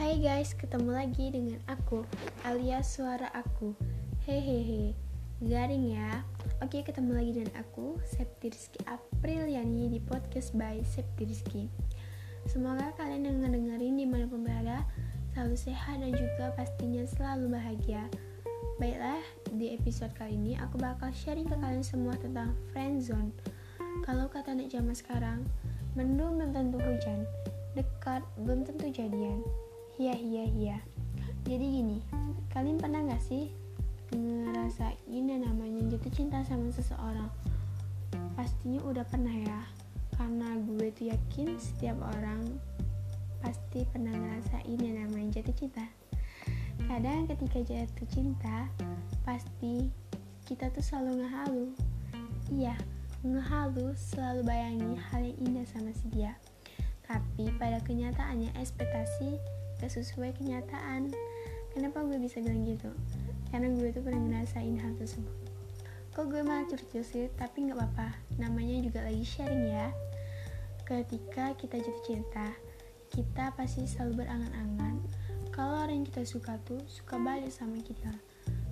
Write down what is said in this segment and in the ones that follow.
Hai guys, ketemu lagi dengan aku alias suara aku. Hehehe, garing ya. Oke, ketemu lagi dengan aku Septi Rizky Apriliani di podcast by Septi Rizky. Semoga kalian yang ngedengerin di mana pun berada selalu sehat dan juga pastinya selalu bahagia. Baiklah, di episode kali ini aku bakal sharing ke kalian semua tentang friendzone. Kalau kata anak zaman sekarang, mendung belum tentu hujan, dekat belum tentu jadian. Iya, iya, iya. Jadi gini, kalian pernah gak sih ngerasain yang namanya jatuh cinta sama seseorang? Pastinya udah pernah ya, karena gue tuh yakin setiap orang pasti pernah ngerasain yang namanya jatuh cinta. Kadang ketika jatuh cinta, pasti kita tuh selalu ngehalu. Iya, ngehalu selalu bayangi hal yang indah sama si dia. Tapi pada kenyataannya ekspektasi gak sesuai kenyataan. Kenapa gue bisa bilang gitu? Karena gue tuh pernah ngerasain hal tersebut. Kok gue malah curcol sih? Tapi nggak apa-apa. Namanya juga lagi sharing ya. Ketika kita jatuh cinta kita pasti selalu berangan-angan. Kalau orang yang kita suka tuh suka balik sama kita.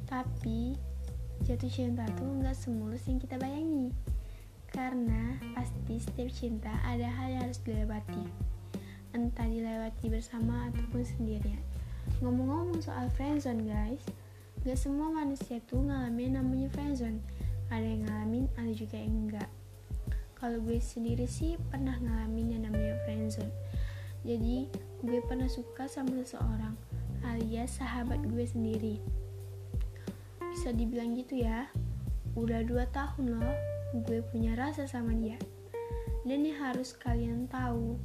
Tapi jatuh cinta tuh nggak semulus yang kita bayangi. Karena pasti setiap cinta ada hal yang harus dilewati entah dilewati bersama ataupun sendirian. Ngomong-ngomong soal friendzone guys, gak semua manusia tuh ngalamin namanya friendzone. Ada yang ngalamin, ada juga yang enggak. Kalau gue sendiri sih pernah ngalamin yang namanya friendzone. Jadi gue pernah suka sama seseorang alias sahabat gue sendiri. Bisa dibilang gitu ya, udah 2 tahun loh gue punya rasa sama dia. Dan yang harus kalian tahu,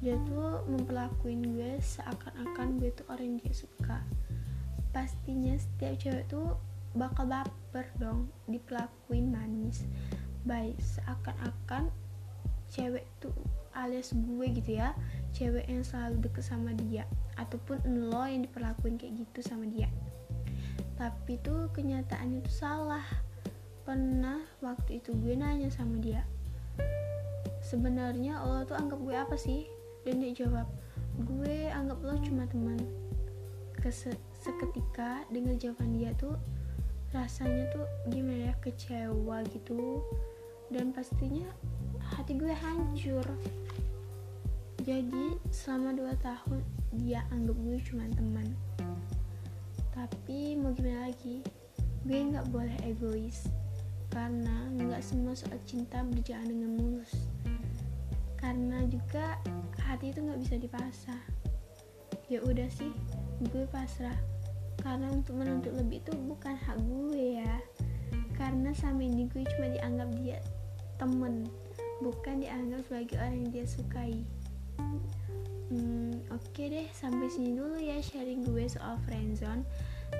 dia tuh memperlakuin gue seakan-akan gue tuh orang yang dia suka. Pastinya setiap cewek tuh bakal baper dong diperlakuin manis baik seakan-akan cewek tuh alias gue gitu ya cewek yang selalu deket sama dia ataupun lo yang diperlakuin kayak gitu sama dia. Tapi tuh kenyataannya tuh salah. Pernah waktu itu gue nanya sama dia sebenarnya lo tuh anggap gue apa sih dan dia jawab. Gue anggap lo cuma teman Kese seketika dengar jawaban dia tuh rasanya tuh gimana ya kecewa gitu. Dan pastinya hati gue hancur. Jadi selama 2 tahun dia anggap gue cuma teman. Tapi mau gimana lagi? Gue nggak boleh egois karena nggak semua soal cinta berjalan dengan mulus karena juga hati itu nggak bisa dipaksa ya udah sih gue pasrah. Karena untuk menuntut lebih itu bukan hak gue ya. Karena sama ini gue cuma dianggap dia temen bukan dianggap sebagai orang yang dia sukai. Hmm, oke okay deh sampai sini dulu ya sharing gue soal friendzone.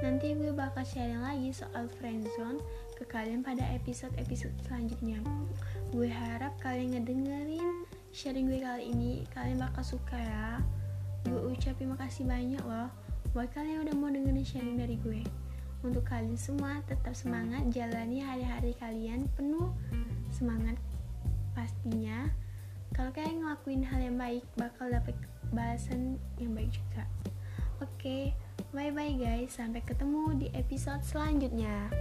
Nanti gue bakal sharing lagi soal friendzone ke kalian pada episode-episode selanjutnya. Gue harap kalian ngedengerin sharing gue kali ini kalian bakal suka ya. Gue ucapin makasih banyak loh buat kalian yang udah mau dengerin sharing dari gue. Untuk kalian semua tetap semangat jalani hari-hari kalian penuh semangat pastinya. Kalau kalian ngelakuin hal yang baik bakal dapet bahasan yang baik juga. Oke bye bye guys. Sampai ketemu di episode selanjutnya